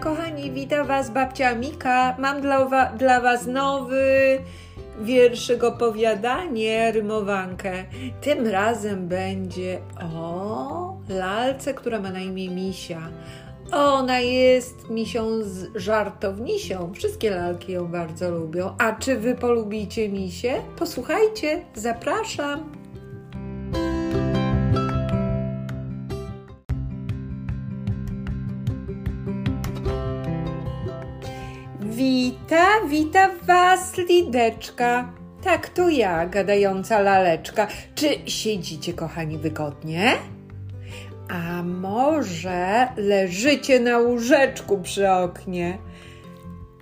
kochani, kochani, witam Was babcia Mika. Mam dla, dla Was nowy wierszyk opowiadanie, rymowankę. Tym razem będzie o lalce, która ma na imię Misia. Ona jest misią z żartownisią. Wszystkie lalki ją bardzo lubią. A czy Wy polubicie misie? Posłuchajcie, zapraszam. Wita, wita was lideczka. Tak, to ja, gadająca laleczka. Czy siedzicie, kochani, wygodnie? A może leżycie na łóżeczku przy oknie?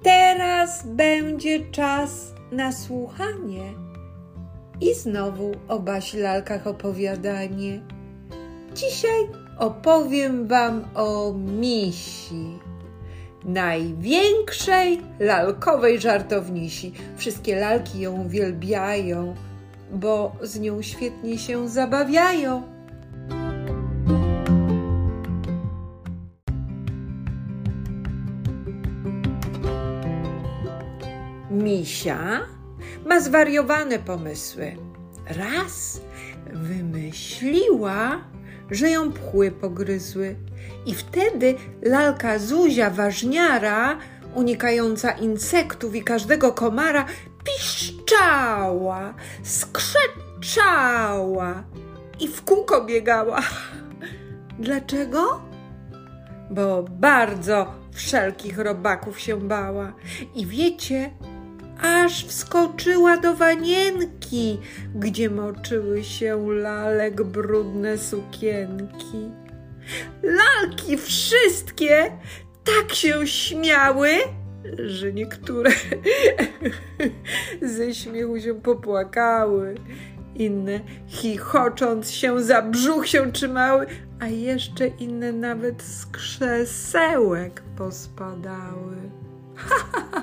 Teraz będzie czas na słuchanie. I znowu o Basi lalkach opowiadanie. Dzisiaj opowiem wam o misi największej lalkowej żartownisi. Wszystkie lalki ją uwielbiają, bo z nią świetnie się zabawiają. Misia ma zwariowane pomysły. Raz wymyśliła, że ją pchły pogryzły. I wtedy lalka Zuzia ważniara, unikająca insektów i każdego komara, piszczała, skrzeczała i w kółko biegała. Dlaczego? Bo bardzo wszelkich robaków się bała. I wiecie, aż wskoczyła do wanienki, gdzie moczyły się lalek brudne sukienki. Lalki wszystkie tak się śmiały, że niektóre ze śmiechu się popłakały, inne chichocząc się za brzuch się trzymały, a jeszcze inne nawet z krzesełek pospadały.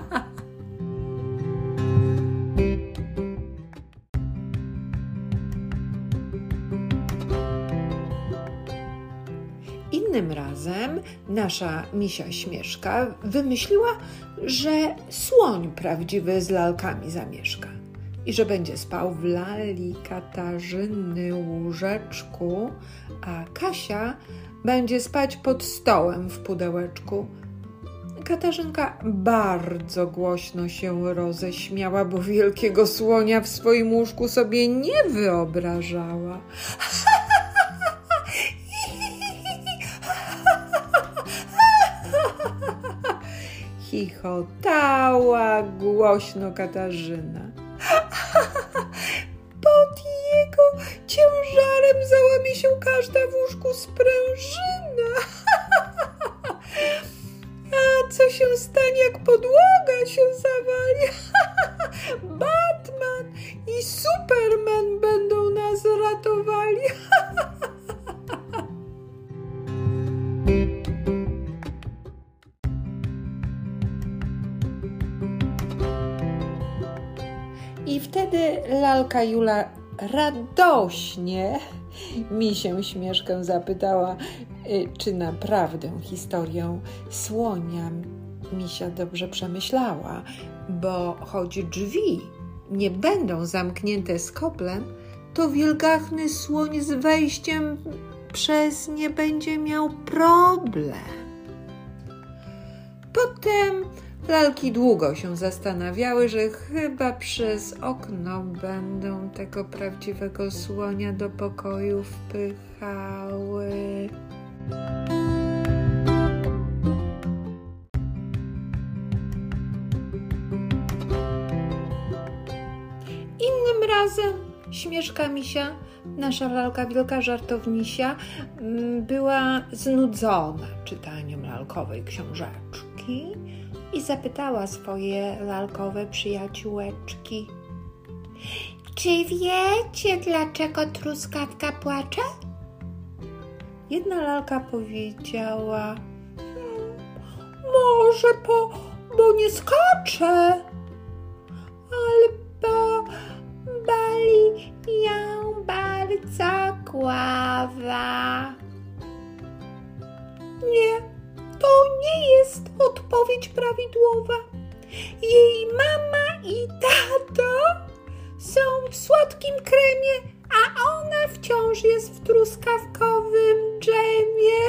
Innym razem nasza misia Śmieszka wymyśliła, że słoń prawdziwy z lalkami zamieszka i że będzie spał w lali Katarzyny łóżeczku, a Kasia będzie spać pod stołem w pudełeczku. Katarzynka bardzo głośno się roześmiała, bo wielkiego słonia w swoim łóżku sobie nie wyobrażała. Chichotała głośno Katarzyna. Lalka Jula radośnie mi się śmieszkę zapytała, y, czy naprawdę historię słonia misia dobrze przemyślała, bo choć drzwi nie będą zamknięte skoplem, to wielgachny słoń z wejściem przez nie będzie miał problem. Potem Lalki długo się zastanawiały, że chyba przez okno będą tego prawdziwego słonia do pokoju wpychały. Innym razem śmieszka misia, nasza lalka wielka żartownisia, mm, była znudzona czytaniem lalkowej książeczki i zapytała swoje lalkowe przyjaciółeczki. Czy wiecie, dlaczego truskawka płacze? Jedna lalka powiedziała: hmm, Może po, bo nie skacze, odpowiedź prawidłowa. Jej mama i tato są w słodkim kremie, a ona wciąż jest w truskawkowym dżemie.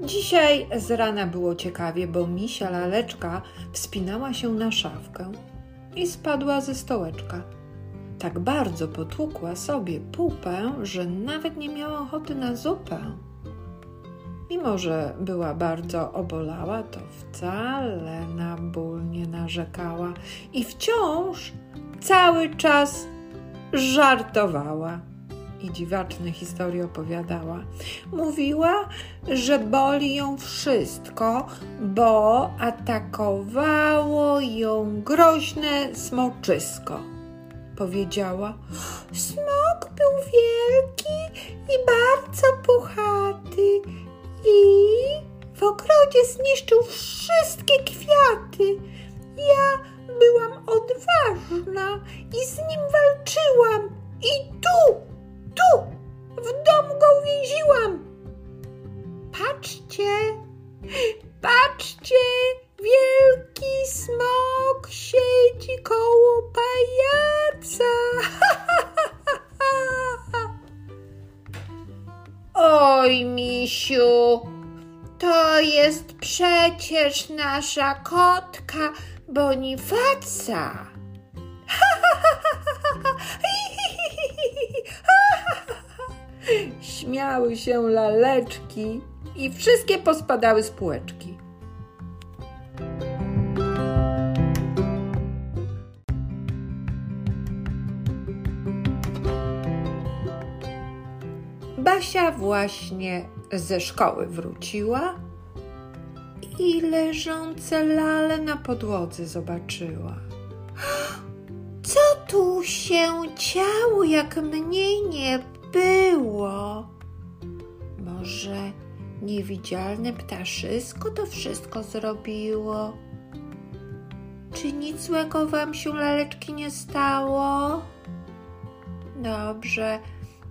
Dzisiaj z rana było ciekawie, bo misia laleczka wspinała się na szafkę i spadła ze stołeczka. Tak bardzo potłukła sobie pupę, że nawet nie miała ochoty na zupę. Mimo, że była bardzo obolała, to wcale na ból nie narzekała i wciąż cały czas żartowała i dziwaczne historie opowiadała. Mówiła, że boli ją wszystko, bo atakowało ją groźne smoczysko. Powiedziała: Smok był wielki i bardzo puchaty i w ogrodzie zniszczył wszystkie kwiaty. Ja byłam odważna i z nim walczyłam. I tu, Oj, misiu, to jest przecież nasza kotka Bonifaca. Śmiały się laleczki i wszystkie pospadały z półeczki. Basia właśnie ze szkoły wróciła i leżące lale na podłodze zobaczyła. Co tu się działo, jak mnie nie było? Może niewidzialne ptaszysko to wszystko zrobiło? Czy nic złego wam się laleczki nie stało? Dobrze,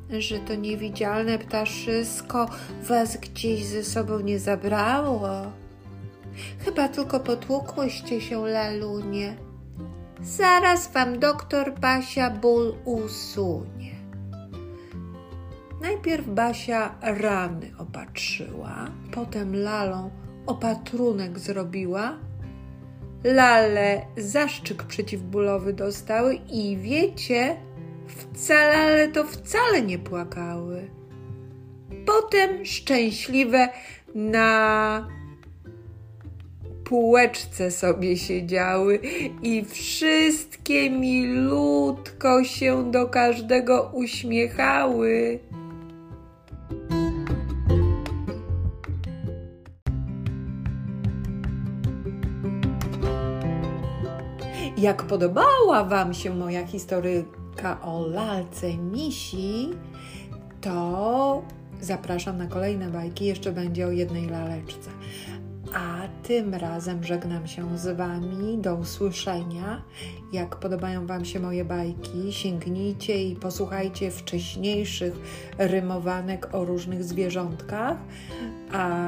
że to niewidzialne ptaszysko was gdzieś ze sobą nie zabrało. Chyba tylko potłukłyście się, lalunie. Zaraz wam doktor Basia ból usunie. Najpierw Basia rany opatrzyła, potem lalą opatrunek zrobiła. Lale zaszczyk przeciwbólowy dostały i wiecie, wcale, ale to wcale nie płakały. Potem szczęśliwe na półeczce sobie siedziały i wszystkie milutko się do każdego uśmiechały. Jak podobała Wam się moja historyjka o lalce misi, to zapraszam na kolejne bajki. Jeszcze będzie o jednej laleczce. A tym razem żegnam się z Wami. Do usłyszenia. Jak podobają Wam się moje bajki, sięgnijcie i posłuchajcie wcześniejszych rymowanek o różnych zwierzątkach. A,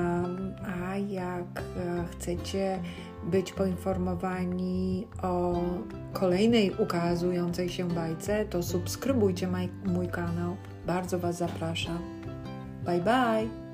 a jak chcecie być poinformowani o kolejnej ukazującej się bajce, to subskrybujcie mój kanał. Bardzo Was zapraszam. Bye bye!